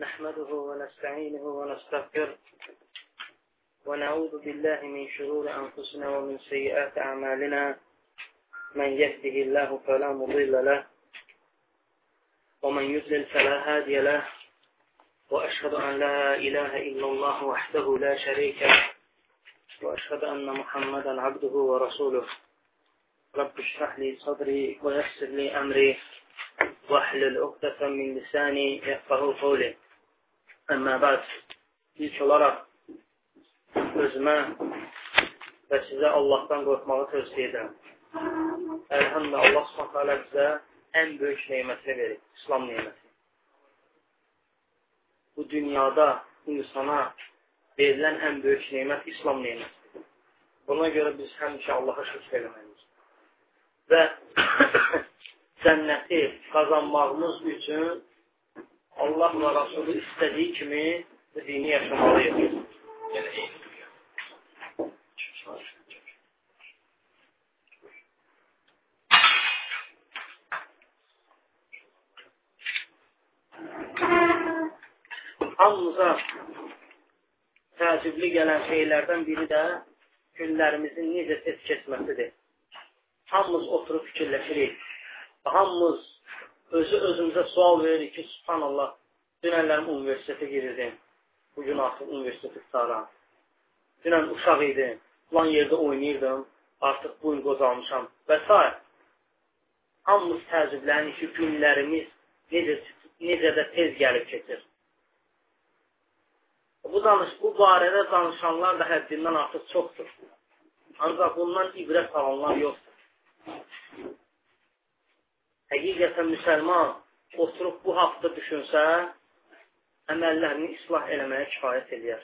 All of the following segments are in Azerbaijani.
نحمده ونستعينه ونستغفره ونعوذ بالله من شرور أنفسنا ومن سيئات أعمالنا. من يهده الله فلا مضل له ومن يضلل فلا هادي له. وأشهد أن لا إله إلا الله وحده لا شريك له. وأشهد أن محمدا عبده ورسوله. رب اشرح لي صدري ويسر لي أمري واحلل عقدة من lisani yefqahu qawli. Əmmə bəd, ilk olaraq özümə və sizə Allahdan qorxmağı tövsiyə edirəm. Əlhamdə Allah s.ə. bizə ən böyük neymətini verir, İslam neyməti. Bu dünyada insana verilən ən böyük neymət İslam neymətidir. Buna görə biz həmişə Allaha şükür eləməliyik. Və cənnəti qazanmağımız üçün Allah və Rasulü istədiyi kimi dini yaşamalıyıq. Hamımıza təəccüblü gələn şeylərdən biri də günlərimizin necə tez keçməsidir. Hamımız oturub fikirləşirik hamımız özü özümüzə sual veririk ki, subhanallah, dünənlərim universitetə girirdim, bugün artıq universiteti qutaram. Dünən uşaq idim, plan yerdə oynayırdım, artıq bu gün qocalmışam və s. Hamımız təəccüblənir ki, günlərimiz necə, necə də tez gəlib keçir. Bu, danış, bu barədə danışanlar da həddindən artıq çoxdur. Ancaq bundan ibrət alanlar yoxdur. Həqiqətən müsəlman oturub bu haqda düşünsə, əməllərini islah eləməyə kifayət eləyər.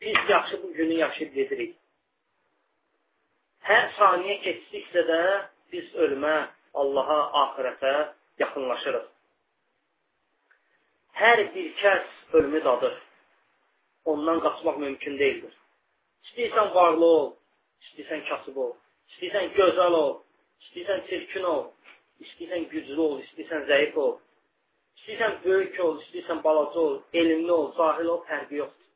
Biz yaxşı bu günü yaşayıb gedirik. Hər saniyə keçdikcə də biz ölümə, Allaha, ahirətə yaxınlaşırıq. Hər bir kəs ölümü dadır. Ondan qaçmaq mümkün deyildir. İstəyirsən varlı ol, istəyirsən kasıb ol, istəyirsən gözəl ol, İstəyirsən çirkin ol, istəyirsən güclü ol, istəyirsən zəif ol, istəyirsən böyük ol, istəyirsən balaca ol, elmli ol, zahil ol, fərqi yoxdur.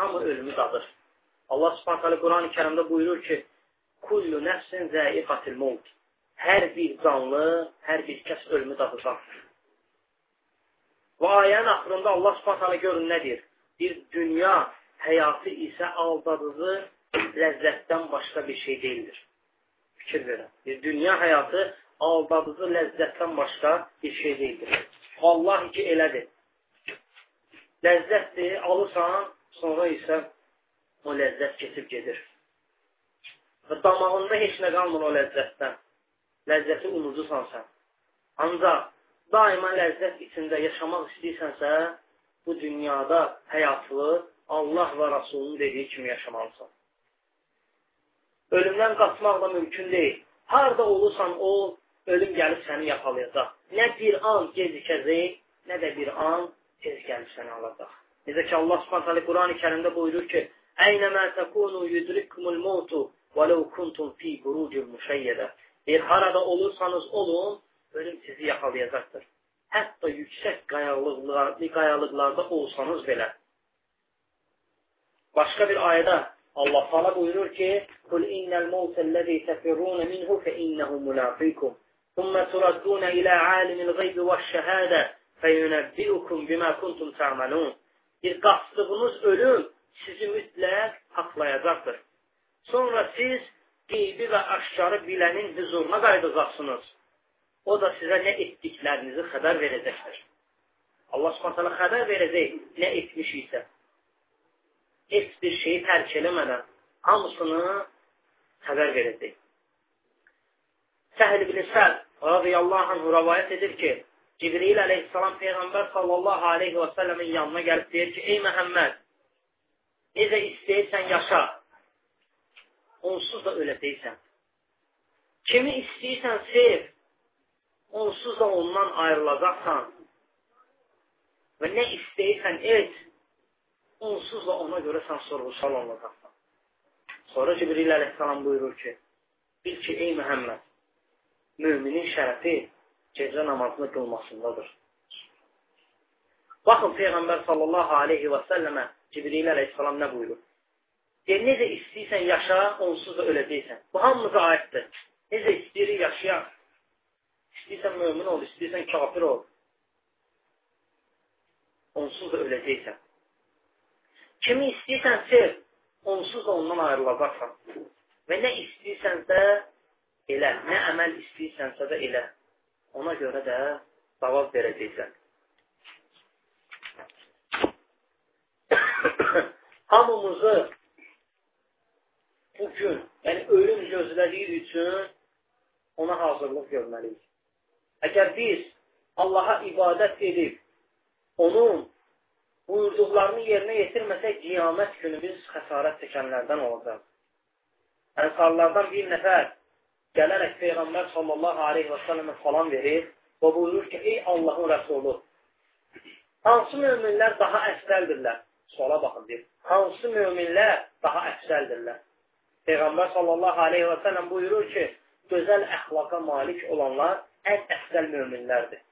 Hamı ölümü dadır. Allah subhanət hələ Quran-ı kərimdə buyurur ki, Kullu nəfsin zəiqatil mult. Hər bir canlı, hər bir kəs ölümü dadacaqdır. Və ayənin axırında Allah subhanət hələ görün nə deyir? Bir dünya həyatı isə aldadıcı ləzzətdən başqa bir şey deyildir fikir verən. Bir dünya həyatı aldadıcı ləzzətdən başqa bir şey deyildir. Vallahi ki, elədir. Ləzzətdir, alırsan, sonra isə o ləzzət keçib gedir. Və damağında heç nə qalmır o ləzzətdən. Ləzzəti unudusan sən. Ancaq daima ləzzət içində yaşamaq istəyirsənsə, bu dünyada həyatını Allah və Rasulunun dediyi kimi yaşamalısan ölümdən qaçmaq da mümkün deyil. Harada olursan ol, ölüm gəlib səni yaxalayacaq. Nə bir an gecikəcək, nə də bir an tez gəlib səni alacaq. Necə ki, Allah subhanətələ Quran-ı kərimdə buyurur ki, Əynəmə təkunu yudrikkumul mautu və ləv kuntum fi burucun müşəyyədə. Bir harada olursanız olun, ölüm sizi yaxalayacaqdır. Hətta yüksək qayalıqlarda olsanız belə. Başqa bir ayədə Allah Teala buyurur ki: "Kul innel mevtellezî tefirrûne minhu fe innehu mulâfikum. Thumme turaddûne ilâ âlimil gaybi veşşehâde feyunebbi'ukum bima kuntum ta'malun." Bir qaçdığınız ölüm sizi mütləq haqlayacaqdır. Sonra siz qeybi və aşkarı bilənin huzuruna qayıdacaqsınız. O da sizə nə etdiklərinizi xəbər verəcəkdir. Allah Subhanahu xəbər verəcək nə etmişiksə heç bir şeyi tərk eləmədən hamısını xəbər verəcək. Səhl ibn Səl radiyallahu anh rəvayət edir ki, Cibril əleyhissalam Peyğəmbər sallallahu aleyhi və səlləmin yanına gəlib deyir ki, ey Məhəmməd, necə istəyirsən yaşa, onsuz da öləcəksən. Kimi istəyirsən sev, onsuz da ondan ayrılacaqsan və nə istəyirsən et, onsuz da ona görə sən sorğu-sual olunacaqsan. Sonra Cibril əleyhissalam buyurur ki, bil ki, ey Məhəmməd, müminin şərəfi gecə namazını qılmasındadır. Baxın, Peyğəmbər sallallahu aleyhi və səlləmə Cibril əleyhissalam nə buyurur? Deyir, necə istəyirsən yaşa, onsuz da öləcəksən. Bu hamımıza aiddir. Necə istəyirik yaşayaq? İstəyirsən mömin ol, istəyirsən kafir ol. Onsuz da öləcəksən. Kimi istəyirsən sev, onsuz da ondan ayrılacaqsan. Və nə istəyirsənsə elə, nə əməl istəyirsənsə də elə. Ona görə də cavab verəcəksən. Hamımızı bu gün, yəni ölüm gözlədiyi üçün ona hazırlıq görməliyik. Əgər biz Allaha ibadət edib, onun buyurduqlarını yerinə yetirməsək, qiyamət günü biz xəsarət çəkənlərdən olacaq. Ənsarlardan bir nəfər gələrək Peyğəmbər sallallahu aleyhi və səlləmə salam verir və buyurur ki, ey Allahın rəsulu, hansı müminlər daha əfsəldirlər? Suala baxın, deyir. Hansı müminlər daha əfsəldirlər? Peyğəmbər sallallahu aleyhi və səlləm buyurur ki, gözəl əxlaqa malik olanlar ən əfsəl möminlərdir.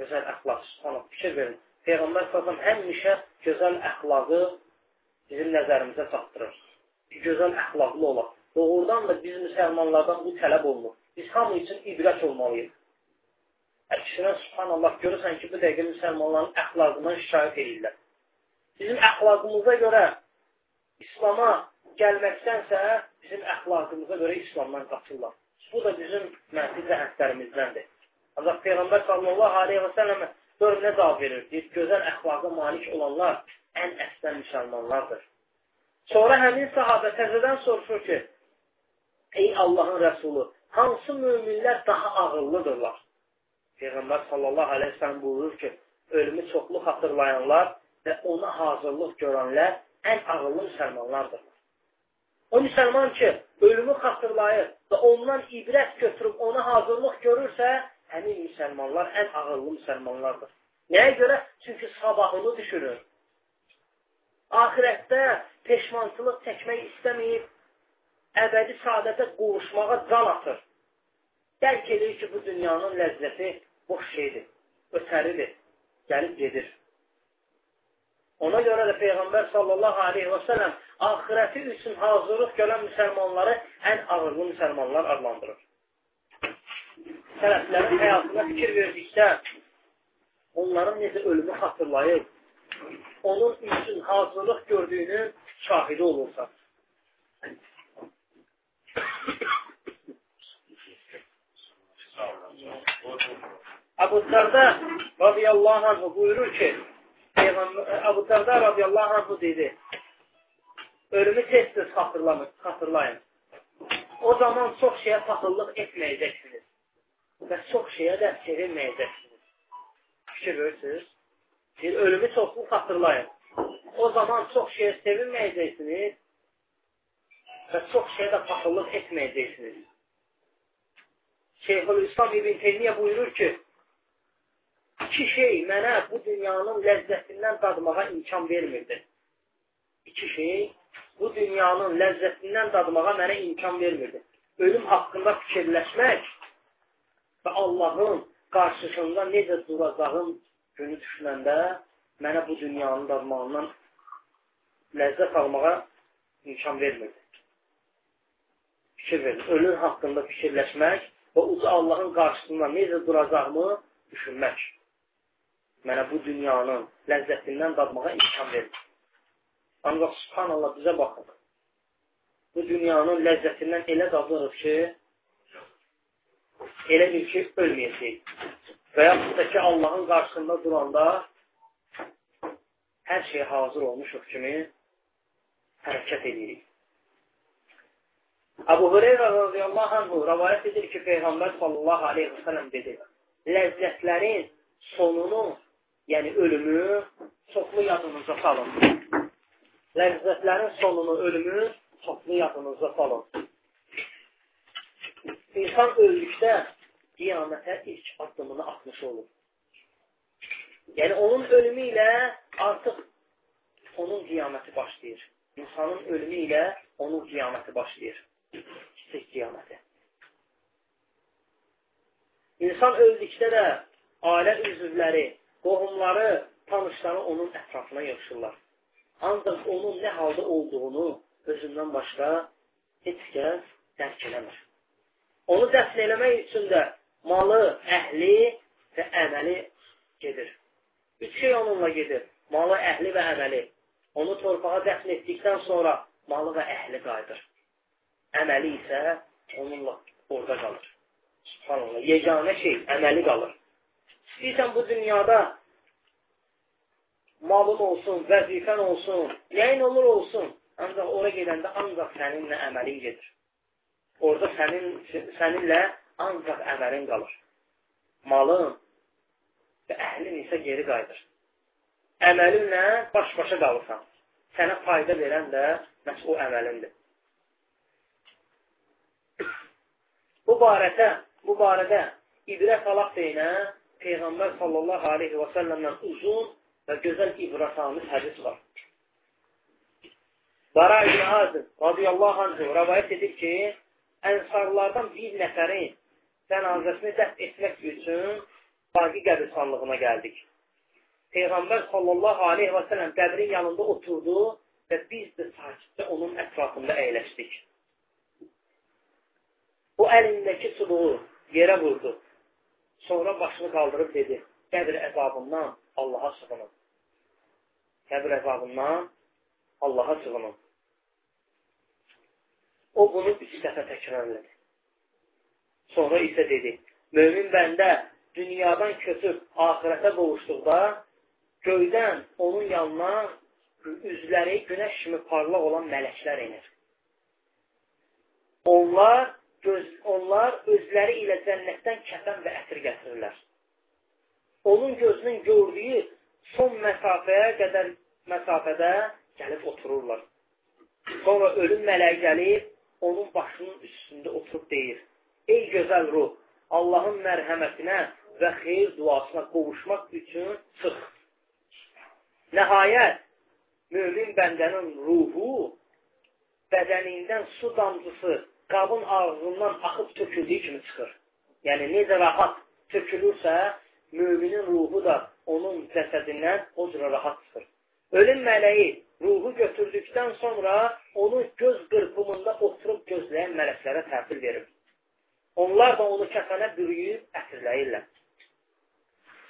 Gözəl əxlaq, subhanallah, fikir verin. Peyğəmbər sallallahu həmişə gözəl əxlaqı bizim nəzərimizə çatdırır. Gözəl əxlaqlı olaq. Doğrudan da biz müsəlmanlardan bu tələb olunur. Biz hamı üçün ibrət olmalıyıq. Əksinə, subhanallah, görürsən ki, bu dəqiqə müsəlmanların əxlaqından şikayət edirlər. Bizim əxlaqımıza görə İslama gəlməkdənsə bizim əxlaqımıza görə İslamdan qaçırlar. Bu da bizim mənfi cəhətlərimizdəndir. Ancaq Peyğəmbər sallallahu aleyhi və səlləmə gör nə cavab verir? Deyir, gözəl əxlaqa malik olanlar ən əsdən müsəlmanlardır. Sonra həmin sahabə təzədən soruşur ki, ey Allahın rəsulu, hansı müminlər daha ağıllıdırlar? Peyğəmbər sallallahu aleyhi və səlləm buyurur ki, ölümü çoxlu xatırlayanlar və ona hazırlıq görənlər ən ağıllı müsəlmanlardır. O müsəlman ki, ölümü xatırlayır və ondan ibrət götürüb ona hazırlıq görürsə, həmin müsəlmanlar ən ağıllı müsəlmanlardır. Nəyə görə? Çünki sabahını düşünür. Ahirətdə peşmançılıq çəkmək istəməyib, əbədi saadətə qovuşmağa can atır. Dərk edir ki, bu dünyanın ləzzəti boş şeydir, ötəridir, gəlib gedir. Ona görə də Peyğəmbər sallallahu aleyhi və sələm axirəti üçün hazırlıq görən müsəlmanları ən ağırlı müsəlmanlar adlandırır. Sələflərin həyatına fikir verdikdə onların necə ölümü xatırlayıb, onun üçün hazırlıq gördüyünü şahidi olursa. Əbu Sərdə radiyallahu anh buyurur ki, Peyğəmbər Əbu Dərdə radiyallahu anhu dedi, ölümü tez-tez xatırlayın. O zaman çox şeyə paxıllıq etməyəcəksiniz və çox şeyə də sevinməyəcəksiniz. Fikir verirsiniz? Bir ölümü çoxlu xatırlayın. O zaman çox şeyə sevinməyəcəksiniz və çox şeyə də paxıllıq etməyəcəksiniz. Şeyhülislam İbn Teymiyyə buyurur ki, İki şey mənə bu dünyanın ləzzətindən dadmağa imkan vermirdi. İki şey bu dünyanın ləzzətindən dadmağa mənə imkan vermirdi. Ölüm haqqında fikirləşmək və Allahın qarşısında necə duracağım günü düşünəndə mənə bu dünyanın dadmağından ləzzət almağa imkan vermirdi. Fikir verin, ölüm haqqında fikirləşmək və uca Allahın qarşısında necə duracağımı düşünmək mənə bu dünyanın ləzzətindən dadmağa imkan verir. Ancaq subhanallah bizə baxın. Bu dünyanın ləzzətindən elə dadırıq ki, elə bir ki, ölməyəcək. Və yaxud da ki, Allahın qarşısında duranda hər şey hazır olmuşuq kimi hərəkət edirik. Əbu Hüreyrə radiyallahu anhu rəvayət edir ki, Peyğəmbər sallallahu aleyhi və sələm dedi, ləzzətlərin sonunu yəni ölümü çoxlu yadınıza salın. Ləzzətlərin sonunu, ölümü çoxlu yadınıza salın. İnsan öldükdə qiyamətə ilk addımını atmış olur. Yəni, onun ölümü ilə artıq onun qiyaməti başlayır. İnsanın ölümü ilə onun qiyaməti başlayır. Kiçik qiyaməti. İnsan öldükdə də ailə üzvləri qohumları tanışları onun ətrafına yığışırlar. Ancaq onun nə halda olduğunu özündən başqa heç kəs dərk eləmir. Onu dəfn eləmək üçün də malı, əhli və əməli gedir. Üç şey onunla gedir. Malı, əhli və əməli. Onu torpağa dəfn etdikdən sonra malı və əhli qayıdır. Əməli isə onunla orada qalır. Subhanallah. Yeganə şey əməli qalır. İstəyirsən bu dünyada malın olsun, vəzifən olsun, nəyin olur olsun, ancaq ora gedəndə ancaq səninlə əməlin gedir. Orada sənin, səninlə ancaq əməlin qalır. Malın və əhlin isə geri qayıdır. Əməlinlə baş-başa qalırsan. Sənə fayda verən də məhz o əməlindir. Bu barədə, bu barədə ibrət alaq deyinə Peyğəmbər sallallahu aleyhi və səlləmdən uzun və gözəl ibrətamiz hədis var. Bara ibn Azim radiyallahu anh rəvayət edir ki, ənsarlardan bir nəfərin cənazəsini dəf etmək üçün Baqi qəbirstanlığına gəldik. Peyğəmbər sallallahu aleyhi və sələm qəbrin yanında oturdu və biz də sakitcə onun ətrafında əyləşdik. O əlindəki çubuğu yerə vurdu. Sonra başını qaldırıb dedi, qəbir əzabından Allaha sığınım. Qəbir əzabından Allaha sığınım. O bunu üç dəfə təkrarladı. Sonra isə dedi, mömin bəndə dünyadan köçüb ahirətə qovuşduqda göydən onun yanına üzləri günəş kimi parlaq olan mələklər inir. Onlar göz, onlar özləri ilə cənnətdən kəfən və ətir gətirirlər. Onun gözünün gördüyü son məsafəyə qədər məsafədə gəlib otururlar. Sonra ölüm mələyi gəlib onun başının üstündə oturub deyir, ey gözəl ruh, Allahın mərhəmətinə və xeyir duasına qovuşmaq üçün çıx. Nəhayət, mümin bəndənin ruhu bədənindən su damcısı qabın ağzından axıb töküldüyü kimi çıxır. Yəni, necə rahat tökülürsə, müminin ruhu da onun cəsədindən o cürə rahat çıxır. Ölüm mələyi ruhu götürdükdən sonra onu göz qırpımında oturub gözləyən mələklərə təhvil verir. Onlar da onu kəfənə bürüyüb ətirləyirlər.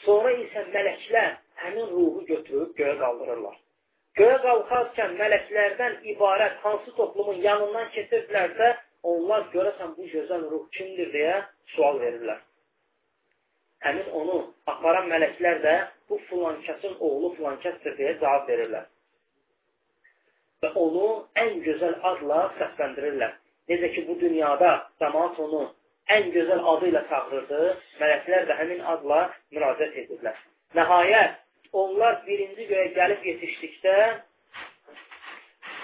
Sonra isə mələklər həmin ruhu götürüb göyə qaldırırlar. Göyə qalxarkən mələklərdən ibarət hansı toplumun yanından keçirdilərsə, onlar görəsən bu gözəl ruh kimdir deyə sual verirlər. Həmin onu aparan mələklər də bu filankəsin oğlu filankəsdir deyə cavab verirlər. Və onu ən gözəl adla səsləndirirlər. Necə ki, bu dünyada cəmaat onu ən gözəl adı ilə çağırırdı, mələklər də həmin adla müraciət edirlər. Nəhayət, onlar birinci göyə gəlib yetişdikdə,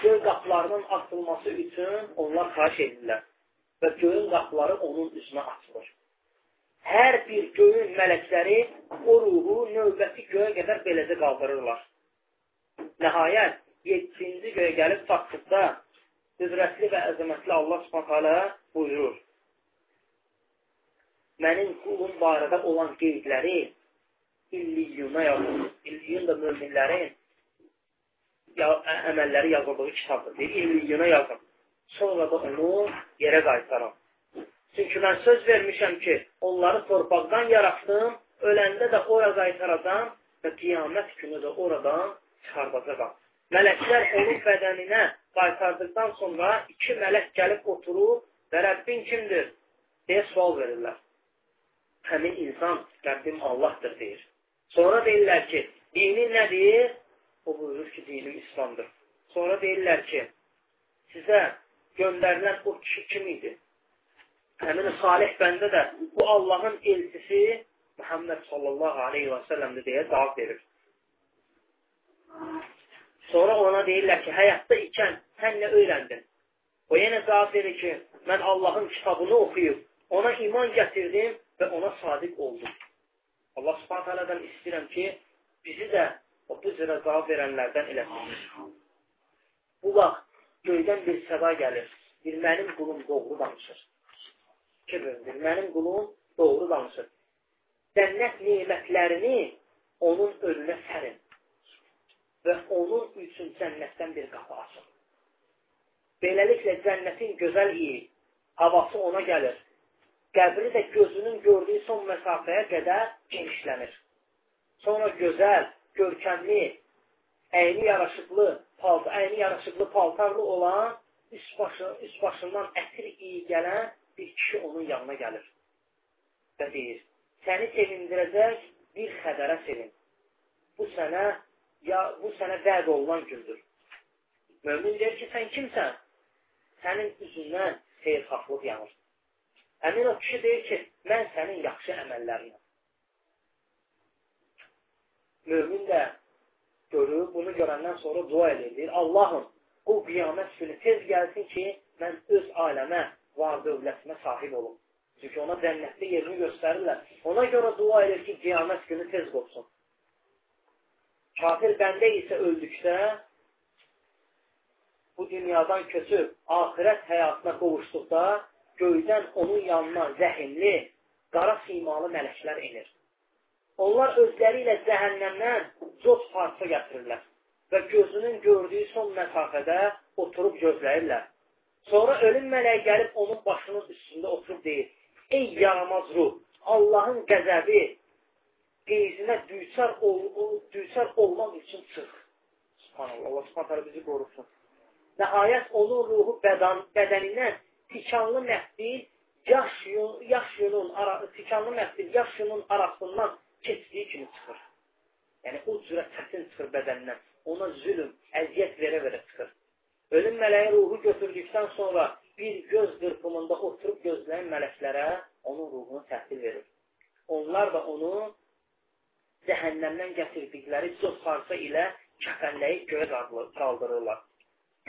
göy qapılarının açılması üçün onlar xahiş edirlər və göyün qapıları onun üzünə açılır hər bir göyün mələkləri o ruhu növbəti göyə qədər beləcə qaldırırlar. Nəhayət, 7-ci göyə gəlib çatdıqda qüdrətli və əzəmətli Allah subhanə buyurur. Mənim qulum barədə olan qeydləri illiyyuna yazılır. İlliyun da müminlərin ya, əməlləri yazıldığı kitabdır. Deyir, illiyyuna yazın. Sonra da onu yerə qaytaram. Çünki mən söz vermişəm ki, onları torpaqdan yaratdım, öləndə də ora qaytaracam və qiyamət günü də oradan çıxardacaqam. Mələklər onun bədəninə qaytardıqdan sonra iki mələk gəlib oturub və Rəbbin kimdir? deyə sual verirlər. Həmin insan Rəbbim Allahdır deyir. Sonra deyirlər ki, dinin nədir? O buyurur ki, dinim İslamdır. Sonra deyirlər ki, sizə göndərilən o kişi kim idi? həmin salih bəndə də bu Allahın elçisi Muhammed sallallahu aleyhi və səlləmdir deyə cavab verir. Sonra ona deyirlər ki, həyatda ikən sən nə öyrəndin? O yenə cavab verir ki, mən Allahın kitabını oxuyub, ona iman gətirdim və ona sadiq oldum. Allah subhanət hələdən istəyirəm ki, bizi də o bu cürə cavab verənlərdən eləsin. Bu vaxt göydən bir səda gəlir. Bir mənim qulum doğru danışır kibirdir. Mənim qulum doğru danışır. Cənnət nemətlərini onun önünə sərin. və onun üçün cənnətdən bir qapı açın. Beləliklə cənnətin gözəl iyi, havası ona gəlir. Qəbri də gözünün gördüyü son məsafəyə qədər genişlənir. Sonra gözəl, görkəmli, əyni yaraşıqlı, paltar, əyni yaraşıqlı paltarlı olan, üst, başı, üst başından ətir iyi gələn bir kişi onun yanına gəlir. Və deyir, səni sevindirəcək bir xəbərə sevin. Bu sənə ya bu sənə vəd olunan gündür. Mömin deyir ki, sən kimsən? Sənin üzündən xeyirxahlıq yanır. Həmin o kişi deyir ki, mən sənin yaxşı əməllərinəm. Mömin də görür, bunu görəndən sonra dua edir. Deyir, Allahım, bu qiyamət günü tez gəlsin ki, mən öz aləmə, var dövlətimə sahib olum. Çünki ona cənnətdə yerini göstərirlər. Ona görə dua edir ki, qiyamət günü tez qopsun. Kafir bəndə isə öldükdə bu dünyadan köçüb axirət həyatına qovuşduqda göydən onun yanına zəhimli, qara simalı mələklər enir. Onlar özləri ilə cəhənnəmdən cod parça gətirirlər və gözünün gördüyü son məsafədə oturub gözləyirlər. Sonra ölüm mələyi gəlib onun başının üstündə oturub deyir, ey yaramaz ruh, Allahın qəzəbi qeyzinə düçar, ol, düçar olmaq üçün çıx. Subhanallah, Allah subhanallah bizi qorusun. Nəhayət onun ruhu bədən, bədənindən tikanlı məhdil yaş, yaş yunun, ara, tikanlı məhdil yaş yunun arasından keçdiyi kimi çıxır. Yəni, o cürə çətin çıxır bədənindən. Ona zülüm, əziyyət verə-verə çıxır. Ölüm mələyi ruhu götürdükdən sonra bir göz qırpımında oturub gözləyən mələklərə onun ruhunu təhvil verir. Onlar da onu cəhənnəmdən gətirdikləri çox parça ilə kəfənləyib göyə qaldırırlar.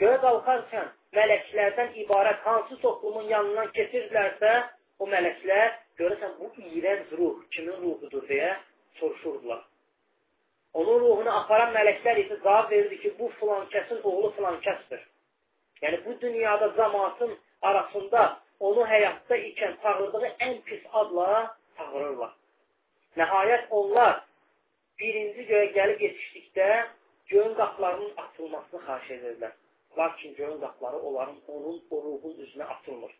Göyə qalxarkən mələklərdən ibarət hansı toplumun yanından keçirdilərsə, o mələklər görəsən bu iyrənc ruh kimin ruhudur deyə soruşurdular. Onun ruhunu aparan mələklər isə cavab verirdi ki, bu filan kəsin oğlu filan kəsdir. Yəni bu dünyada cəmaatın arasında onu həyatda ikən çağırdığı ən pis adla çağırırlar. Nəhayət onlar birinci göyə gəlib yetişdikdə göyün qaplarının açılmasını xahiş edirlər. Lakin göyün qapları onların, onun, o ruhun üzünə açılmır.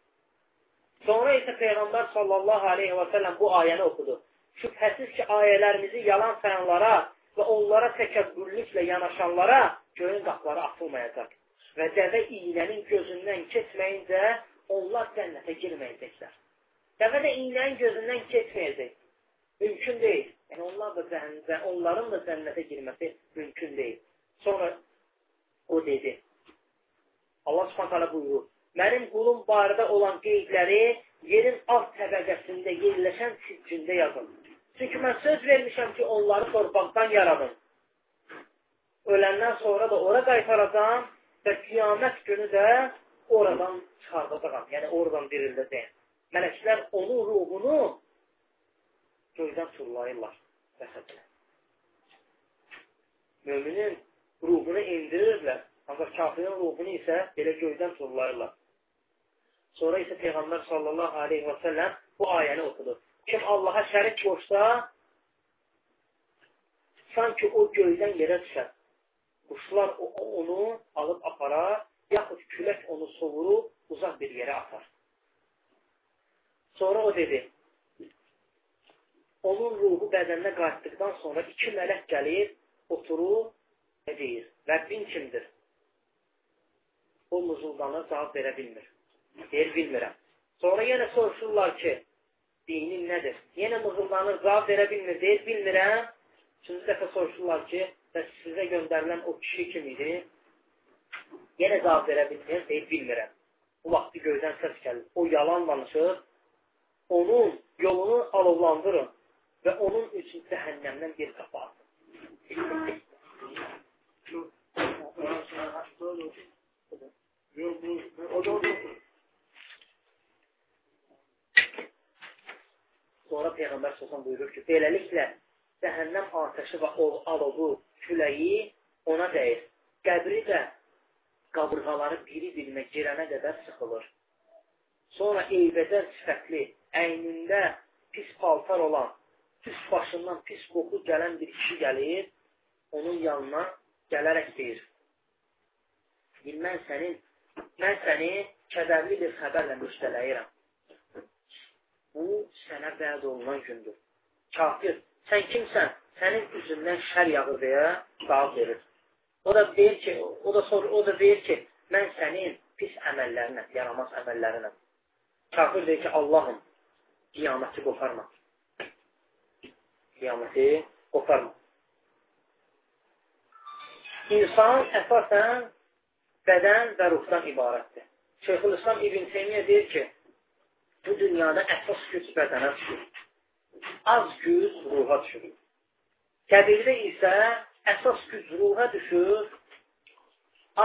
Sonra isə Peyğəmbər sallallahu aleyhi və səlləm bu ayəni oxudu. Şübhəsiz ki, ayələrimizi yalan sayanlara və onlara təkəbbürlüklə yanaşanlara göyün qapları açılmayacaq. Və dəvə iynənin gözündən keçməyincə onlar cənnətə girməyəcəklər. Dəvə də iynənin gözündən keçməyəcək. Mümkün deyil. Yəni onlar da cəhənnə, onların da cənnətə girməsi mümkün deyil. Sonra o dedi. Allah Subhanahu buyurur: "Mənim qulum barədə olan qeydləri yerin alt təbəqəsində yerləşən siccində yazın. Çünki mən söz vermişəm ki, onları torpaqdan yaradım. Öləndən sonra da ora qaytaracağam və qiyamət günü də oradan çıxardacağam. Yəni oradan dirildəcəyəm. Mələklər onun ruhunu göydən tullayırlar cəsədinə. Müminin ruhunu indirirlər, ancaq kafirin ruhunu isə belə göydən tullayırlar. Sonra isə Peyğəmbər sallallahu aleyhi və səlləm bu ayəni oxudu. Kim Allaha şərik qoşsa, sanki o göydən yerə düşər. Quşlar onu alıb aparar, yaxud külək onu sovurub uzaq bir yerə atar. Sonra o dedi, onun ruhu bədəninə qayıtdıqdan sonra iki mələk gəlir, oturur və deyir, Rəbbin kimdir? O muzuldanır, cavab verə bilmir. Deyir, bilmirəm. Sonra yenə soruşurlar ki, dinin nədir? Yenə mızıldanır, cavab verə bilmir, deyir, bilmirəm. Üçüncü dəfə soruşurlar ki, bəs sizə göndərilən o kişi kim idi? Yenə cavab verə bilmir, deyir, bilmirəm. Bu vaxtı göydən səs gəlir. O yalan danışır, onun yolunu alovlandırın və onun üçün cəhənnəmdən bir qapı atın. Sonra Peyğəmbər Sosan buyurur ki, beləliklə cəhənnəm atəşi və alovu, küləyi ona dəyir. Qəbri də qabırğaları biri-birinə girənə qədər sıxılır. Sonra eybəcər sifətli, əynində pis paltar olan pis başından pis qoxu gələn bir kişi gəlir, onun yanına gələrək deyir, mən sənin, mən səni kədərli bir xəbərlə müştələyirəm. Bu, sənə vəd olunan gündür. Kafir, sən kimsən? Sənin üzündən şər yağır deyə cavab verir. O da deyir ki, o da sor, o da deyir ki, mən sənin pis əməllərinə, yaramaz əməllərinə. Kafir deyir ki, Allahım, qiyaməti qoparma. Qiyaməti qoparma. İnsan əsasən bədən və ruhdan ibarətdir. Şeyxülislam İbn Teymiyyə deyir ki, bu dünyada əsas güc bədənə düşür. Az güc ruha düşür. Qəbirdə isə əsas güc ruha düşür,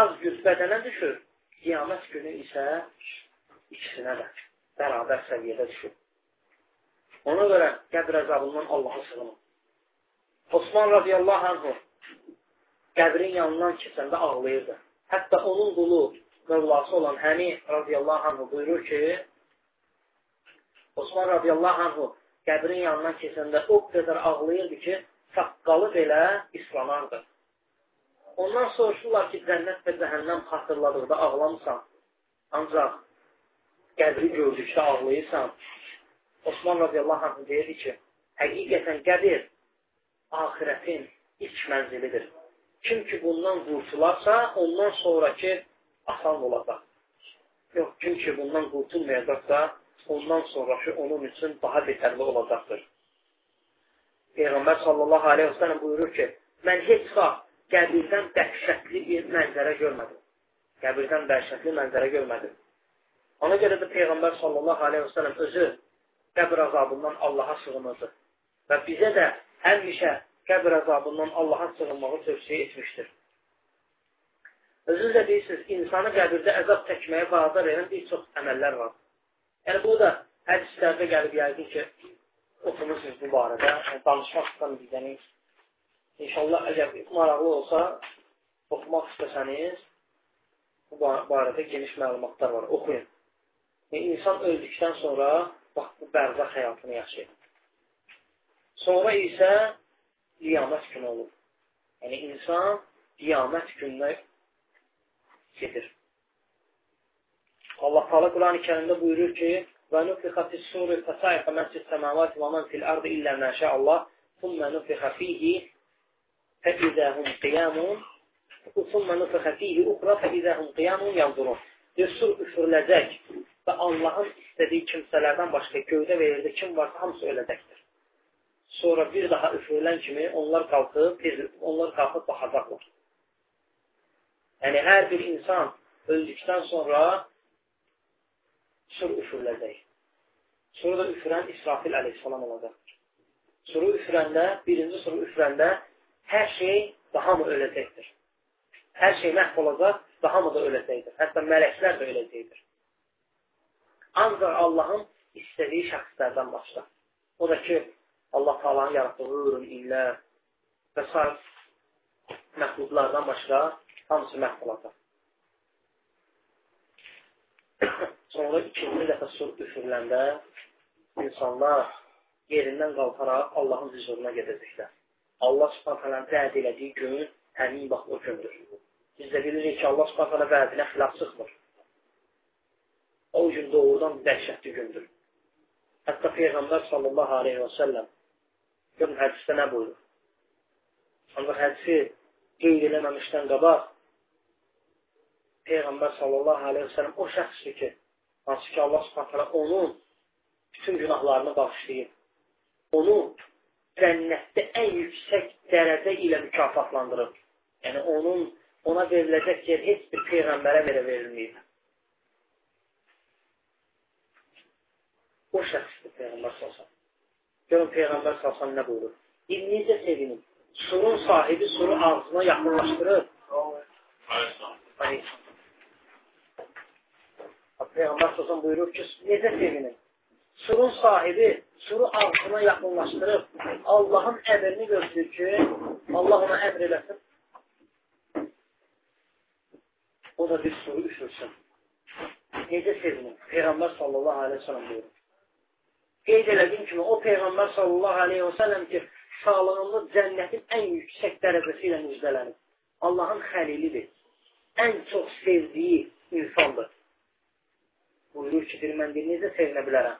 az güc bədənə düşür. Qiyamət günü isə ikisinə də bərabər səviyyədə düşür. Ona görə qəbr əzabından Allaha sığınır. Osman radiyallahu anhu qəbrin yanından keçəndə ağlayırdı. Hətta onun qulu Mövlası olan Həmi radiyallahu anhu buyurur ki, Osman radiyallahu anhu qəbrin yanından keçəndə o qədər ağlayırdı ki, saqqalı belə islanardı. Ondan soruşurlar ki, cənnət və cəhənnəm xatırladıqda ağlamısan, ancaq qəbri gördükdə ağlayırsan. Osman radiyallahu anh deyirdi ki, həqiqətən qəbir ahirətin ilk mənzilidir. Kim ki bundan qurtularsa, ondan sonraki asan olacaq. Yox, kim ki bundan qurtulmayacaqsa, ondan sonraki onun üçün daha betərli olacaqdır. Peyğəmbər sallallahu aleyhi ve sellem buyurur ki, mən heç vaxt qəbirdən dəhşətli bir mənzərə görmədim. Qəbirdən dəhşətli mənzərə görmədim. Ona görə də Peyğəmbər sallallahu aleyhi ve sellem özü qəbir azabından Allaha sığınırdı. Və bizə də həmişə qəbr əzabından Allaha sığınmağı tövsiyə etmişdir. Özünüz də deyirsiniz, insanı qəbirdə əzab çəkməyə vadar edən bir çox əməllər var. Yəni, bu da hədislərdə gəlib yəqin ki, oxumursunuz bu barədə, yəni, danışmaq istəmirsiniz. İnşallah, əgər maraqlı olsa, oxumaq istəsəniz, bu barədə geniş məlumatlar var, oxuyun. Yəni, insan öldükdən sonra, bax, bu bərzaq həyatını yaşayır. Sonra isə qiyamət günü olur. Yəni, insan qiyamət gününə gedir. Allah Teala Quran-ı Kərimdə buyurur ki, və nufixə fis-suri fəsaiqə mən fis-səmavati və mən fil-ardı illə məşə Allah, thumma nufixə fihi fəizəhum qiyamun thumma nufixə fihi uxra fəizəhum qiyamun yanzurun. Deyir, sur üfürüləcək və Allahın istədiyi kimsələrdən başqa göydə və yerdə kim varsa hamısı öləcəkdir. Sonra bir daha üfürülən kimi onlar qalxıb, onlar qalxıb baxacaqlar. Yəni, hər bir insan öldükdən sonra sur üfürüləcək. Sonra da üfürən İsrafil əleyhissalam olacaq. Suru üfürəndə, birinci suru üfürəndə hər şey daha mı öləcəkdir? Hər şey məhv olacaq, daha mı da öləcəkdir? Hətta mələklər də öləcəkdir. Ancaq Allahın istədiyi şəxslərdən başlar. O da ki, Allah Taala'nın yaratdığı illər və s. məxluqlardan başqa hamısı məhv olacaq. Sonra ikinci dəfə sur üfürüləndə insanlar yerindən qalxaraq Allahın hüzuruna gedəcəklər. Allah subhanətələrin vəd elədiyi gün həmin vaxt o gündür. Biz də bilirik ki, Allah subhanətələ vədinə xilaf çıxmır. O gün doğrudan dəhşətli gündür. Hətta Peyğəmbər sallallahu aleyhi və səlləm Görün, hədisdə nə buyurur? Ancaq hədisi qeyd eləməmişdən qabaq Peyğəmbər sallallahu aleyhi ve sellem o şəxsdir ki, hansı ki Allah subhanətələ onun bütün günahlarını bağışlayır. Onu cənnətdə ən yüksək dərəcə ilə mükafatlandırır. Yəni, onun, ona veriləcək yer heç bir Peyğəmbərə verə verilməyib. O şəxsdir Peyğəmbər sallallahu Görün Peyğəmbər salsan nə buyurur? Bir necə sevinin? Surun sahibi suru ağzına yaxınlaşdırır. Peyğəmbər salsan buyurur ki, necə sevinin? Surun sahibi suru ağzına yaxınlaşdırıb Allahın əmrini gözləyir ki, Allah ona əmr eləsin. O da bir suru üfürsün. Necə sevinin? Peyğəmbər sallallahu aleyhi ve sellem buyurur qeyd elədiyim kimi, o Peyğəmbər sallallahu aleyhi və səlləm ki, sağlığında cənnətin ən yüksək dərəcəsi ilə müjdələnib. Allahın xəlilidir. Ən çox sevdiyi insandır. Buyurur ki, bir mən necə sevinə bilərəm?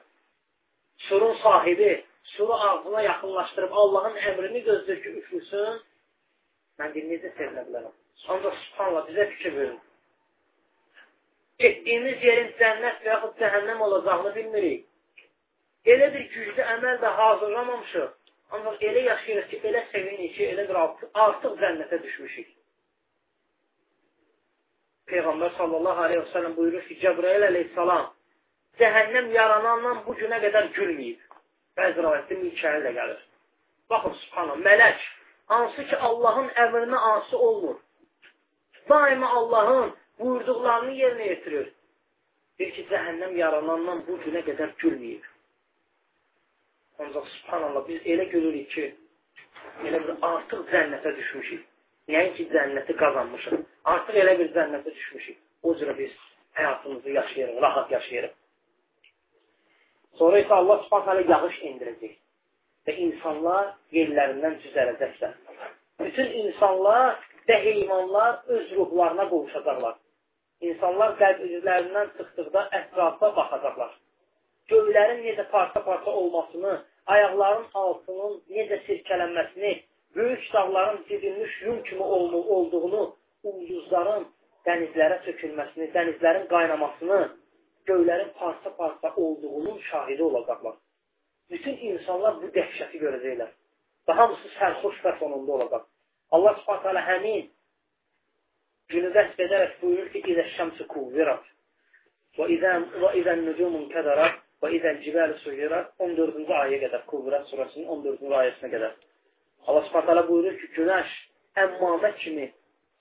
Surun sahibi suru ağzına yaxınlaşdırıb Allahın əmrini gözləyir ki, üflüsün. Mən necə sevinə bilərəm? Ancaq subhanallah bizə fikir verin. Getdiyimiz yerin cənnət və yaxud cəhənnəm olacağını bilmirik. Elə bir güclü əməl də hazırlamamışıq. Ancaq elə yaşayırıq ki, elə sevinik ki, elə bir artıq, artıq cənnətə düşmüşük. Peyğəmbər sallallahu aleyhi və sələm buyurur ki, Cəbrail aleyhissalam cəhənnəm yaranandan bu günə qədər gülməyib. Bəzi rəvayətdə Mikail də gəlir. Baxın, subhanallah, mələk, hansı ki, Allahın əmrinə ansı olmur. Daima Allahın buyurduqlarını yerinə yetirir. Bir ki, cəhənnəm yaranandan bu günə qədər gülməyib. Ancaq subhanallah biz elə görürük ki, elə bir artıq cənnətə düşmüşük. Nəinki cənnəti qazanmışıq. Artıq elə bir cənnətə düşmüşük. O cürə biz həyatımızı yaşayırıq, rahat yaşayırıq. Sonra isə Allah subhanələ yağış indirəcək və insanlar yerlərindən düzələcəklər. Bütün insanlar və heyvanlar öz ruhlarına qovuşacaqlar. İnsanlar qəlblərindən çıxdıqda ətrafa baxacaqlar. Göylərin necə parça-parça olmasını, ayaqların altının necə sirkələnməsini, böyük dağların didilmiş yum kimi olduğunu, ulduzların dənizlərə sökülməsini, dənizlərin qaynamasını, göylərin parça-parça olduğunun şahidi olacaqlar. Bütün insanlar bu dəhşəti görəcəklər. Və hamısı sərxoş və sonunda olacaq. Allah subhanət hələ həmin günü vəsb edərək buyurur ki, İzə şəmsi kuvvirat və izən nücumun kədərət Və izəl cibəl suyirat 14-cü ayə qədər, Kuvrat surasının 14-cü ayəsinə qədər. Allah subhanətələ buyurur ki, günəş əmmamə kimi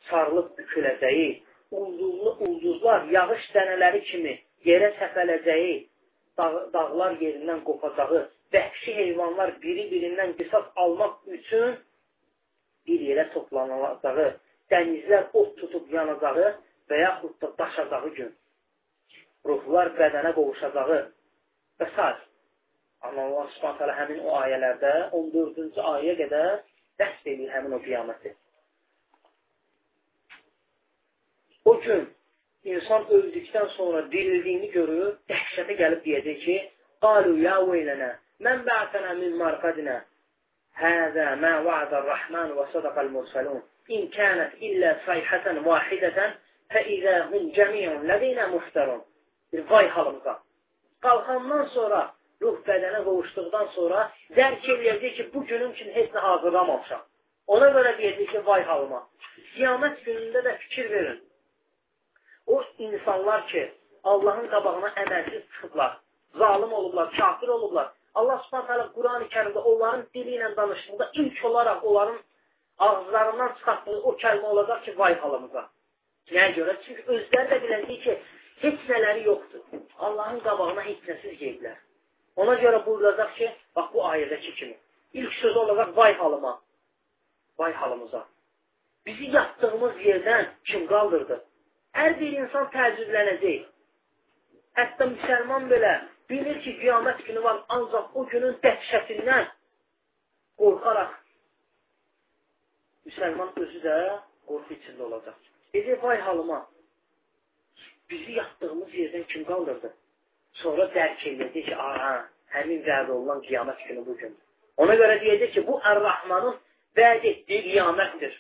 sarılıb büküləcəyi, ulduzlu ulduzlar yağış dənələri kimi yerə səpələcəyi, dağ, dağlar yerindən qopacağı, vəhşi heyvanlar biri-birindən qisas almaq üçün bir yerə toplanacağı, dənizlər od tutub yanacağı və yaxud da daşacağı gün, ruhlar bədənə qovuşacağı, və s. Amma Allah subhanət həmin o ayələrdə 14-cü ayəyə qədər dəst edir həmin o qiyaməti. O gün insan öldükdən sonra dirildiyini görür, dəhşətə gəlib deyəcək ki, Qalu ya veylənə, mən bə'tənə min marqadinə, Həzə mə va'də rəhman və sadaqəl mürsəlun, İn kənət illə sayhətən vahidətən, fəizə hum cəmiyyun ləzinə muhtərun. Bir vay halımıza qalxandan sonra, ruh bədənə qovuşduqdan sonra dərk eləyəcək ki, bu günüm üçün heç nə hazırlamamışam. Ona görə deyəcək ki, vay halıma. Qiyamət günündə də fikir verin. O insanlar ki, Allahın qabağına əməlsiz çıxıblar, zalim olublar, kafir olublar. Allah subhanət Quran-ı kərimdə onların dili ilə danışdıqda ilk olaraq onların ağızlarından çıxartdığı o kəlmə olacaq ki, vay halımıza. Nəyə görə? Çünki özləri də biləcək ki, heç nələri yoxdur. Allahın qabağına heç nəsiz qeydlər. Ona görə buyurulacaq ki, bax bu ayədəki kimi. İlk söz olacaq, vay halıma, vay halımıza. Bizi yatdığımız yerdən kim qaldırdı? Hər bir insan təəccüblənəcək. Hətta müsəlman belə bilir ki, qiyamət günü var, ancaq o günün dəhşətindən qorxaraq müsəlman özü də qorxu içində olacaq. Dedi, vay halıma, bizi yatdığımız yerdən kim qaldırdı? Sonra dərk edəcək ki, aha, həmin vəd olunan qiyamət günü bu gün. Ona görə deyəcək ki, bu Ər-Rahmanın vəd etdiyi qiyamətdir.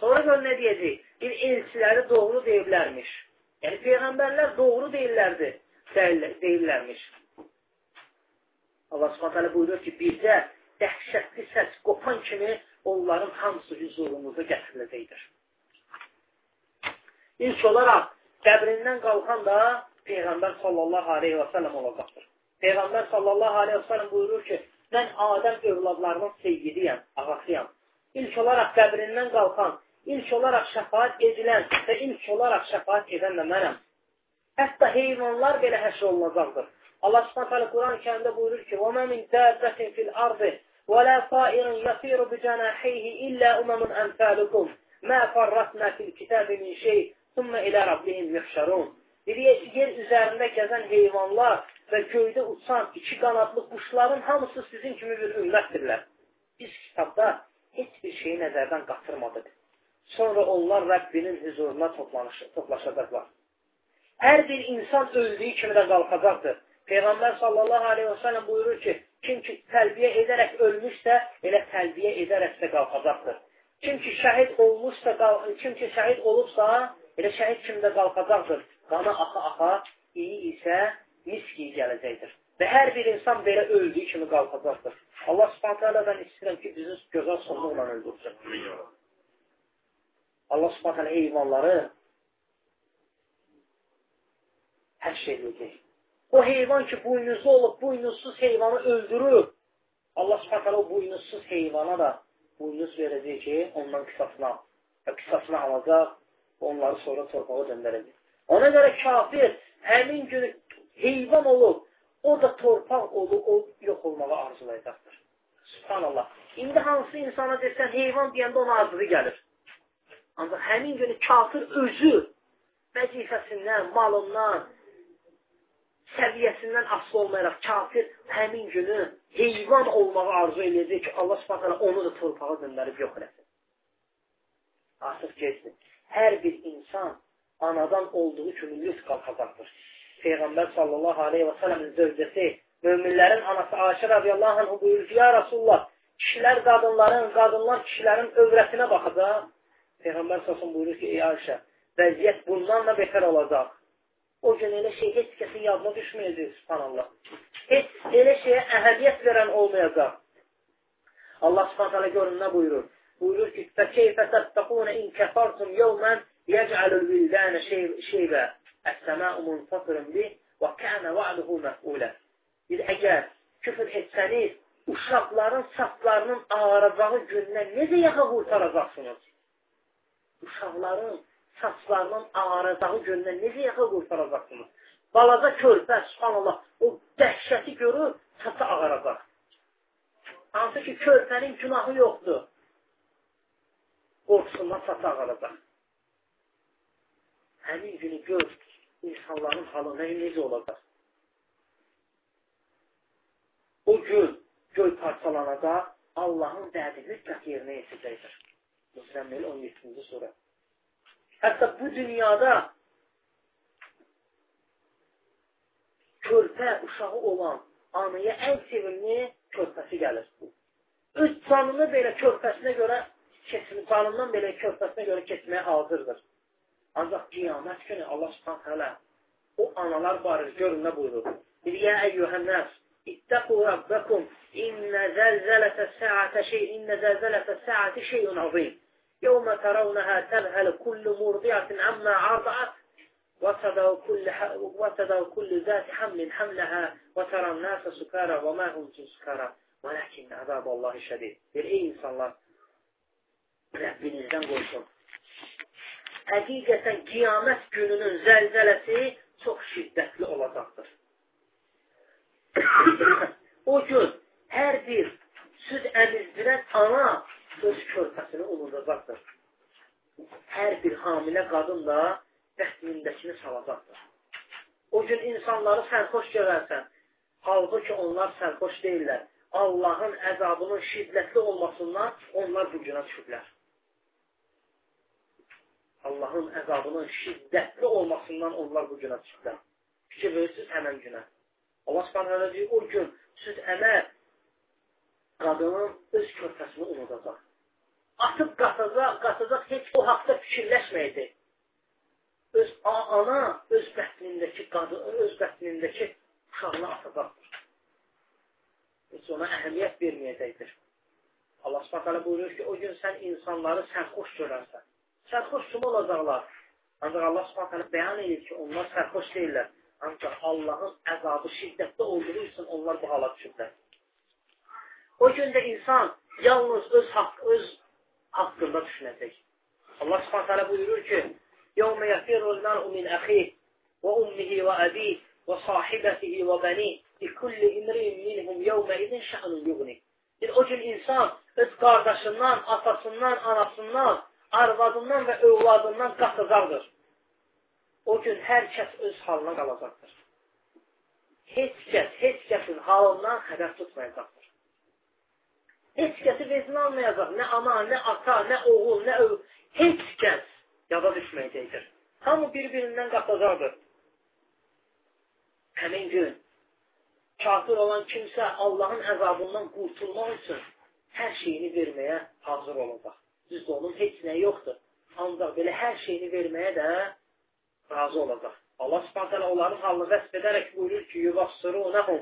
Sonra gör nə deyəcək? Bir elçiləri doğru deyiblərmiş. Yəni, Peyğəmbərlər doğru deyirlərdi, deyirlərmiş. Allah subhanətələ buyurur ki, bizə dəhşətli səs qopan kimi onların hamısı hüzurumuza gətiriləcəkdir. İlk olaraq qəbrindən qalxan da Peyğəmbər sallallahu aleyhi və səlləm olacaqdır. Peyğəmbər sallallahu aleyhi və səlləm buyurur ki, mən Adəm övladlarının seyyidiyəm, ağasıyam. İlk olaraq qəbrindən qalxan, ilk olaraq şəfaat edilən və ilk olaraq şəfaat edən də mənəm. Hətta heyvanlar belə həşr olunacaqdır. Allah Subhanahu taala Quran-ı Kərimdə buyurur ki: "Və mə min dabbatin fil ardı və la ta'irin yasiru bi canahihi illa umamun amsalukum ma farratna fil kitabi min şey, thumma ila rabbihim yuhşarun." Deyir, yer üzərində gəzən heyvanlar və göydə uçan iki qanadlı quşların hamısı sizin kimi bir ümmətdirlər. Biz kitabda heç bir şeyi nəzərdən qatırmadıq. Sonra onlar Rəbbinin huzuruna toplaşacaqlar. Hər bir insan öldüyü kimi də qalxacaqdır. Peyğəmbər sallallahu aleyhi və sələm buyurur ki, kim ki təlbiyə edərək ölmüşsə, elə təlbiyə edərək də qalxacaqdır. Kim ki şəhid olmuşsa, kim ki şəhid olubsa, elə şəhid kimi də qalxacaqdır. Qana axa-axa, iyi isə miski gələcəkdir. Və hər bir insan belə öldüyü kimi qalxacaqdır. Allah subhanətə alədən istəyirəm ki, bizi gözəl sonluqla öldürsün. Allah subhanətə heyvanları həşr edəcək. O heyvan ki, buynuzlu olub, buynuzsuz heyvanı öldürür. Allah subhanətə o buynuzsuz heyvana da buynuz verəcək ki, ondan qısasına, və qısasına alacaq, onları sonra torpağa döndərəcək. Ona görə kafir həmin günü heyvan olub, o da torpaq olub, o yox olmağa arzulayacaqdır. Subhanallah. İndi hansı insana desən, heyvan deyəndə ona arzulı gəlir. Ancaq həmin günü kafir özü vəzifəsindən, malından, səviyyəsindən asılı olmayaraq kafir həmin günü heyvan olmağı arzu eləyəcək ki, Allah subhanətlə onu da torpağa döndərib yox eləsin. Artıq geçsin. Hər bir insan anadan olduğu kimi lüt qalxacaqdır. Peyğəmbər sallallahu aleyhi və sələmin zövcəsi, möminlərin anası Ayşə radiyallahu anh buyurur ki, ya Rasulullah, kişilər qadınların, qadınlar kişilərin övrətinə baxacaq. Peyğəmbər səsəm buyurur ki, ey Ayşə, vəziyyət bundan da betər olacaq. O gün elə şey heç kəsin yadına düşməyəcək, subhanallah. Heç elə şeyə əhəmiyyət verən olmayacaq. Allah subhanallah görün nə buyurur? Buyurur ki, فَكَيْفَ تَتَّقُونَ اِنْ كَفَرْتُمْ يَوْمًا يَجْعَلُ الْوِلْدَانَ شَيْبًا السَّمَاءُ مُنْفَطِرٌ بِهِ وَكَانَ وَعْدُهُ مَفْعُولًا Bir əgər küfür etsəniz, uşaqların saçlarının ağaracağı gündən necə yaxa qurtaracaqsınız? uşaqların saçlarının ağaracağı gündən necə yaxa qurtaracaqsınız? Balaca körpə, subhanallah, o dəhşəti görür, saçı ağaracaq. Hansı ki, körpənin günahı yoxdur. Qorxusundan saçı ağaracaq. Həmin günü gör, insanların halı nə, necə olacaq? O gün göy parçalanacaq, Allahın dədi mütləq yerinə yetəcəkdir. Müsəmmil 17-ci surə. Hətta bu dünyada körpə uşağı olan anaya ən sevimli körpəsi gəlir. Öz canını belə körpəsinə görə keçmə, canından belə körpəsinə görə keçməyə hazırdır. Ancaq qiyamət günü Allah subhanət hələ o analar barır, görün nə buyurur. Bir yə əyyuhənnəs, ittəqu rabbəkum, innə zəlzələtə səətə şey, innə zəlzələtə səəti şeyun azim. يوم ترونها تذهل كل مرضعة عما عرضعت وتضع كل, وتضع كل ذات حمل حملها وترى الناس سكارى وما هم سكارى ولكن عذاب الله şədid. Bir ey insanlar, Rəbbinizdən qorxun. Həqiqətən qiyamət gününün zəlzələsi çox şiddətli olacaqdır. o gün hər bir süd əmizdirən ana öz körpəsini unudacaqdır. Hər bir hamilə qadın da bəxtindəkini salacaqdır. O gün insanları sərxoş görərsən, halbuki onlar sərxoş deyirlər. Allahın əzabının şiddətli olmasından onlar bu günə düşüblər. Allahın əzabının şiddətli olmasından onlar bu günə düşüblər. Fikir verirsiniz həmən günə. Allah subhanələ deyir, o gün siz əməl qadının öz körpəsini unudacaq atıb qatacaq, qatacaq, heç o haqda fikirləşməyəcək. Öz ana, öz bətnindəki qadın, öz bətnindəki uşağını atacaqdır. Heç ona əhəmiyyət verməyəcəkdir. Allah subhanətələ buyurur ki, o gün sən insanları sərxoş görərsən sərxoş kimi olacaqlar. Ancaq Allah Subhanahu bəyan edir ki, onlar sərxoş deyillər. Ancaq Allahın əzabı şiddətli olduğu üçün onlar bu hala düşüblər. O gündə insan yalnız öz haqq öz haqqında düşünəcək. Allah Subhanahu buyurur ki: "Yevme yafirul mar'u min ahihi ve ummihi ve abihi ve sahibatihi ve banihi li kulli imrin minhum yevme idin şa'nun yughni." Bir o gün insan öz qardaşından, atasından, anasından, arvadından və övladından qaçacaqdır. O gün hər kəs öz halına qalacaqdır. Heç kəs, heç kəsin halından xəbər tutmayacaqdır. Heç kəsi vecinə almayacaq. Nə ana, nə ata, nə oğul, nə öv. heç kəs yada düşməyəcəkdir. Hamı bir-birindən qatacaqdır. Həmin gün kafir olan kimsə Allahın əzabından qurtulmaq üçün hər şeyini verməyə hazır olacaq. Düzdür, onun heç nə yoxdur. Ancaq belə hər şeyini verməyə də razı olacaq. Allah subhanətələ onların halını vəsb edərək buyurur ki, yuvassırunəhum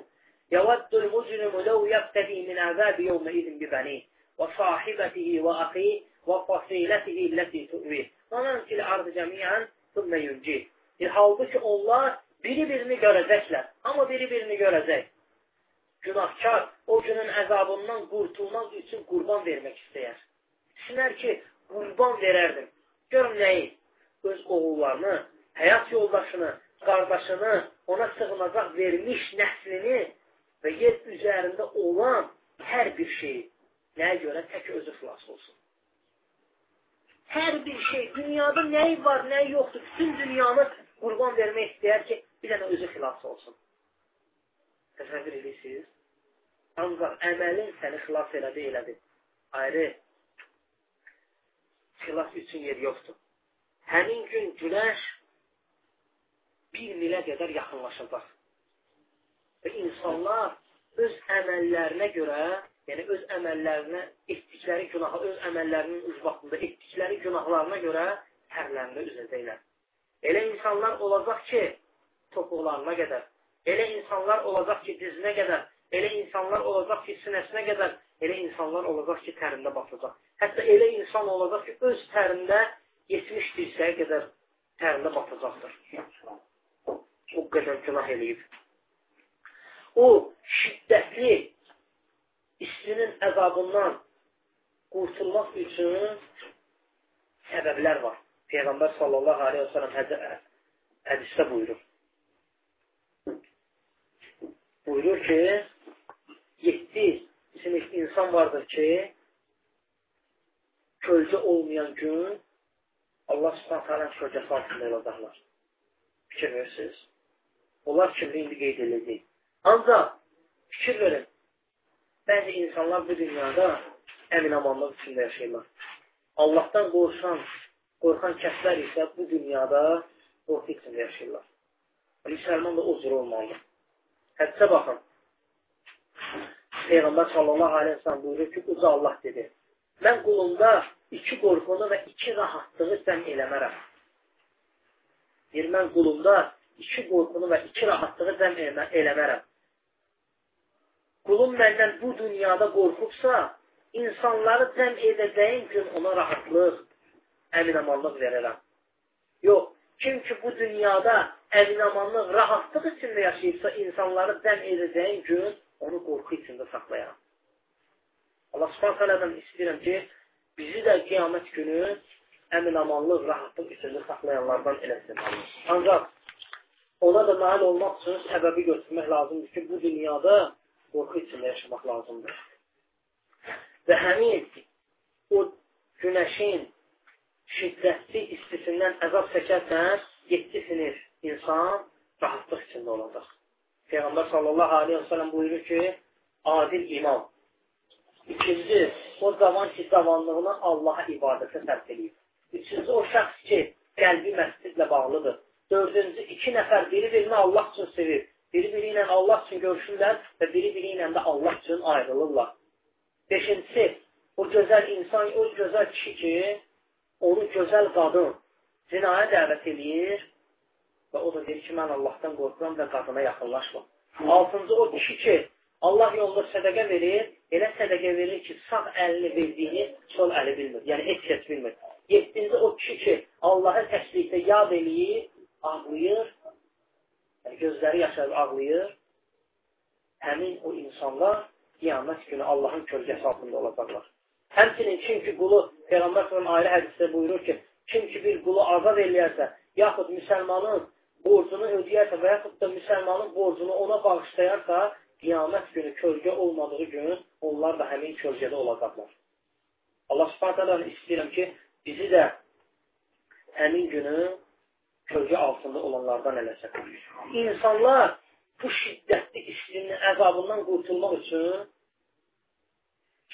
yəvaddul mucrimu ləv yəbtədi min əzəbi yevmə izin bibəni və sahibətihi və əxi və fasilətihi illəti tu'vih və məntil ardı cəmiyyən thümmə yüncih. E, halbuki onlar biri-birini görəcəklər. Amma biri-birini görəcək. Günahkar o günün əzabından qurtulmaq üçün qurban vermək istəyər. Düşünər ki, qurban verərdim. Görüm nəyi? Öz oğullarını, həyat yoldaşını, qardaşını, ona sığınacaq vermiş nəslini və yer üzərində olan hər bir şeyi nəyə görə tək özü xilas olsun. Hər bir şey, dünyada nəyi var, nəyi yoxdur, bütün dünyanı qurban vermək istəyər ki, bir dənə özü xilas olsun. Təsəvvür edirsiniz? Ancaq əməlin səni xilas elədi, elədi. Ayrı, xilas üçün yer yoxdur. Həmin gün günəş bir milə qədər yaxınlaşacaq. Və insanlar öz əməllərinə görə, yəni öz əməllərinə etdikləri günahı, öz əməllərinin ucbatında etdikləri günahlarına görə tərlərində üzəcəklər. Elə insanlar olacaq ki, topuqlarına qədər, elə insanlar olacaq ki, dizinə qədər, elə insanlar olacaq ki, sinəsinə qədər, elə insanlar olacaq ki, tərində batacaq. Hətta elə insan olacaq ki, öz tərində 70 dirsəyə qədər tərində batacaqdır o qədər günah eləyib. O şiddətli istinin əzabından qurtulmaq üçün səbəblər var. Peyğəmbər sallallahu aleyhi və sələm hədisdə buyurur. Buyurur ki, yetdi sinif insan vardır ki, kölgə olmayan gün Allah subhanət hələ kölgəsi altında olacaqlar. Fikir verirsiniz? Onlar kimdə indi qeyd edildi. Ancaq fikir verin, bəzi insanlar bu dünyada əminamanlıq içində yaşayırlar. Allahdan qorxan, qorxan kəslər isə bu dünyada qorxu içində yaşayırlar. Müsəlman da o cür olmalıdır. Hədsə baxın. Peyğəmbər sallallahu aleyhi ve sellem buyurur ki, uca Allah dedi. Mən qulumda iki qorxunu və iki rahatlığı sən eləmərəm. Deyir, mən qulumda iki qorxunu və iki rahatlığı cəm eləmərəm. Qulum məndən bu dünyada qorxubsa, insanları cəm edəcəyim gün ona rahatlıq, əminamanlıq verərəm. Yox, kim ki bu dünyada əminamanlıq, rahatlıq içində yaşayıbsa, insanları cəm edəcəyim gün onu qorxu içində saxlayaram. Allah subhanət hələdən istəyirəm ki, bizi də qiyamət günü əminamanlıq, rahatlıq içində saxlayanlardan eləsin. Ancaq ona da nail olmaq üçün səbəbi götürmək lazımdır ki, bu dünyada qorxu içində yaşamaq lazımdır. Və həmin o günəşin şiddətli istisindən əzab çəkərsən, 7 sinif insan rahatlıq içində olacaq. Peyğəmbər sallallahu aleyhi və sələm buyurur ki, adil imam. İkinci, o zaman ki, zamanlığını Allaha ibadətə sərf edib. Üçüncü, o şəxs ki, qəlbi məscidlə bağlıdır. Dördüncü, iki nəfər biri-birini Allah üçün sevir. Biri-biri ilə Allah üçün görüşürlər və biri-biri ilə də Allah üçün ayrılırlar. Beşincisi, o gözəl insan, o gözəl kişi ki, onu gözəl qadın zinaya dəvət edir və o da deyir ki, mən Allahdan qorxuram və qadına yaxınlaşmam. Altıncı, o kişi ki, Allah yolunda sədəqə verir, elə sədəqə verir ki, sağ əlini verdiyini sol əli bilmir. Yəni, heç kəs bilmir. Yeddinci, o kişi ki, Allahı təsbihdə yad eləyir, ağlayır, yəni gözləri yaşarıb ağlayır, həmin o insanlar qiyamət günü Allahın kölgəsi altında olacaqlar. Həmçinin kim ki qulu, Peyğəmbər s.ə.v ayrı hədisdə buyurur ki, kim ki bir qulu azad eləyərsə, yaxud müsəlmanın borcunu ödəyərsə və yaxud da müsəlmanın borcunu ona bağışlayarsa, qiyamət günü kölgə olmadığı gün onlar da həmin kölgədə olacaqlar. Allah subhanətələ istəyirəm ki, bizi də həmin günü kölgə altında olanlardan eləsin. İnsanlar bu şiddətli istinin əzabından qurtulmaq üçün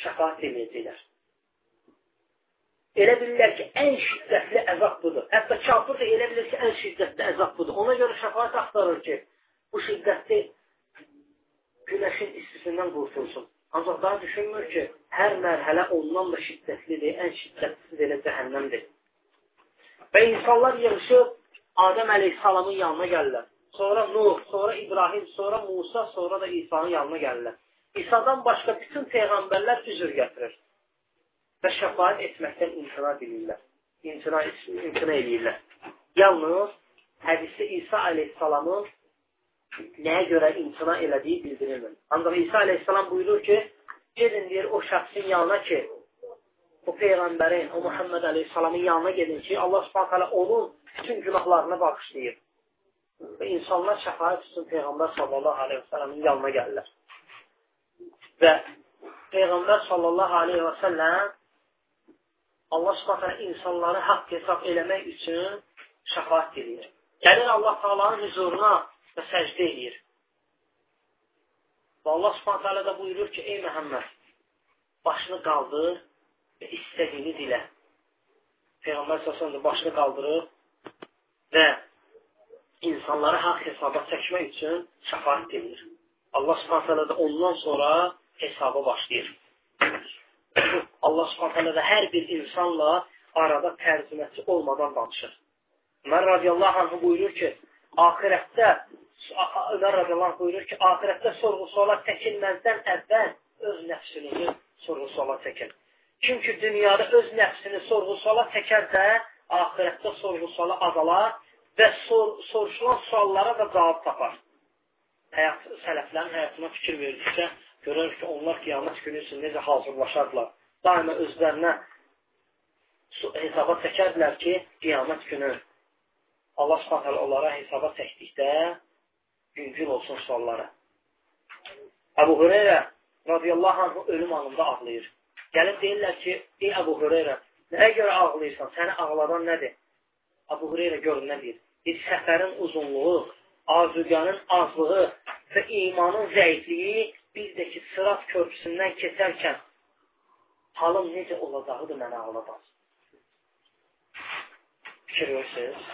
şəfaat edəcəklər. elə bilirlər ki, ən şiddətli əzab budur. Hətta kafir də elə bilir ki, ən şiddətli əzab budur. Ona görə şəfaət axtarır ki, bu şiddətli günəşin istisindən qurtulsun. Ancaq daha düşünmür ki, hər mərhələ ondan da şiddətlidir, ən şiddətlisi elə cəhənnəmdir. Və insanlar yığışıb Adəm əleyhissalamın yanına gəlirlər. Sonra Nuh, sonra İbrahim, sonra Musa, sonra da İsa'nın yanına gəlirlər. İsa'dan başqa bütün peyğəmbərlər üzr gətirir və şəfaət etməkdən imtina edirlər. İmtina, imtina edirlər. Yalnız hədisdə İsa əleyhissalamın nəyə görə imtina elədiyi bildirilmir. Ancaq İsa əleyhissalam buyurur ki, gedin deyir o şəxsin yanına ki, o peyğəmbərin, o Muhammed əleyhissalamın yanına gedin ki, Allah subhanət onun bütün günahlarını bağışlayır. Və insanlar şəfayət üçün Peyğəmbər sallallahu aleyhi və səlləmin yanına gəlirlər. Və Peyğəmbər sallallahu aleyhi və səlləm Allah subhanət insanları haqq hesab eləmək üçün şəfayət edir. Gəlir Allah Taala'nın huzuruna və səcdə edir. Və Allah subhanət da buyurur ki, ey Məhəmməd, başını qaldır və istədiyini dilə. Peyğəmbər sallallahu başını qaldırıb və insanları haqq hesaba çəkmək üçün şəfaət edir. Allah subhanətələ də ondan sonra hesaba başlayır. Allah subhanətələ də hər bir insanla arada tərcüməçi olmadan danışır. Ömər radiyallahu anh buyurur ki, ahirətdə Ömər radiyallahu anh buyurur ki, ahirətdə sorğu-suala çəkilməzdən əvvəl öz nəfsinizi sorğu-suala çəkin. Kim ki, dünyada öz nəfsini sorğu-suala çəkərsə, ahirətdə sorğu-suala azalar və sor soruşulan suallara da cavab tapar. Həyat, sələflərin həyatına fikir verdikcə görürük ki, onlar qiyamət günü üçün necə hazırlaşardılar. Daima özlərinə hesaba çəkərdilər ki, qiyamət günü Allah subhanələ onlara hesaba çəkdikdə güncül olsun suallara. Əbu Hüreyrə radiyallahu anh ölüm anında ağlayır. Gəlib deyirlər ki, ey Əbu Hüreyrə, Nəyə görə ağlayırsan? Səni ağladan nədir? Abu Hureyra görün nə deyir? Bir səfərin uzunluğu, azuqanın azlığı və imanın zəifliyi bir də ki, sırat körpüsündən keçərkən halım necə olacağıdır mənə ağladan. Fikir görürsünüz?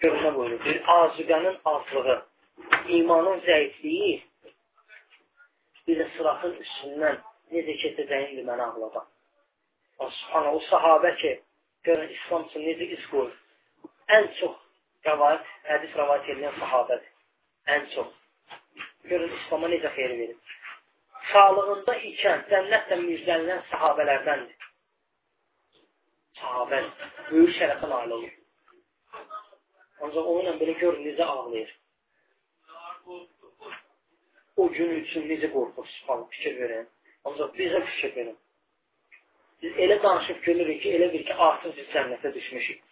Görün nə buyurur? Bir azuqanın azlığı, imanın zəifliyi bir də sıratın üstündən necə keçəcəyini mənə ağladan. Subhana, o sahabə ki, görün, İslam üçün necə iz qoyur. Ən çox rəvayət, hədis rəvayət edilən sahabədir. Ən çox. Görün, İslama necə xeyir verir. Sağlığında ikən cənnətlə müjdələnən sahabələrdəndir. Sahabə böyük şərəfə nail olur. Ancaq onunla belə görün, necə ağlayır. O gün üçün necə qorxur, subhanə, fikir verin. Ancaq bizə fikir verin. Biz elə danışıb görürük ki, elə bir ki, artıq biz cənnətə düşmüşük.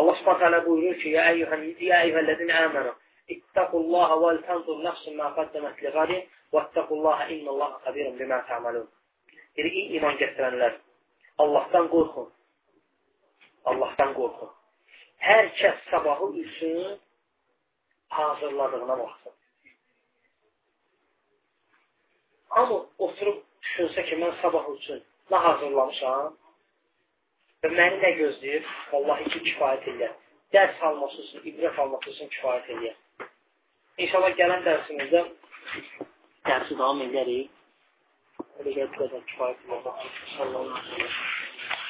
Allah subhanət hələ buyurur ki, Ya eyyuhəllədin əmənu, İttəqullaha və ltənzur nəfsin mə qəddəmət li qadi və ittəqullaha innallaha xabirun bimə tə'malun. Deyir, ey iman gətirənlər, Allahdan qorxun. Allahdan qorxun. Hər kəs sabahı üçün hazırladığına baxsın. Amma oturub düşünsə ki, mən sabah üçün nə hazırlamışam və məni nə gözləyir? Vallahi ki, kifayət edir. Dərs alması üçün, ibrət alması üçün kifayət edir. İnşallah gələn dərsimizdə dərsi davam edərik. Elə gəl bu qədər kifayət edir. Sallallahu aleyhi ve sellem.